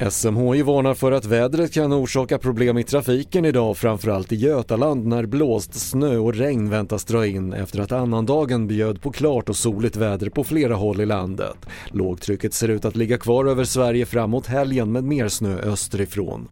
SMHI varnar för att vädret kan orsaka problem i trafiken idag, framförallt i Götaland när blåst, snö och regn väntas dra in efter att annandagen bjöd på klart och soligt väder på flera håll i landet. Lågtrycket ser ut att ligga kvar över Sverige framåt helgen med mer snö österifrån.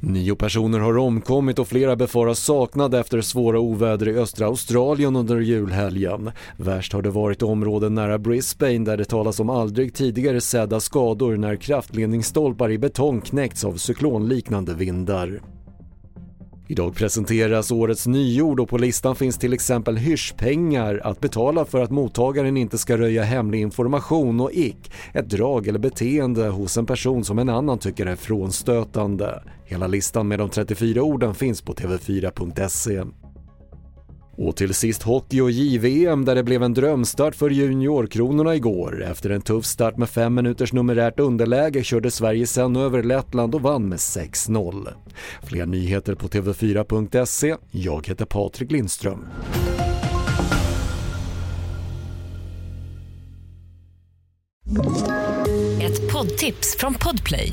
Nio personer har omkommit och flera befaras saknade efter svåra oväder i östra Australien under julhelgen. Värst har det varit i områden nära Brisbane där det talas om aldrig tidigare sedda skador när kraftledningsstolpar i betong knäckts av cyklonliknande vindar. Idag presenteras årets nyord och på listan finns till exempel hyrspengar, att betala för att mottagaren inte ska röja hemlig information och ick, ett drag eller beteende hos en person som en annan tycker är frånstötande. Hela listan med de 34 orden finns på tv4.se. Och till sist hockey och JVM där det blev en drömstart för juniorkronorna igår. Efter en tuff start med fem minuters numerärt underläge körde Sverige sen över Lettland och vann med 6-0. Fler nyheter på tv4.se. Jag heter Patrik Lindström. Ett poddtips från Podplay.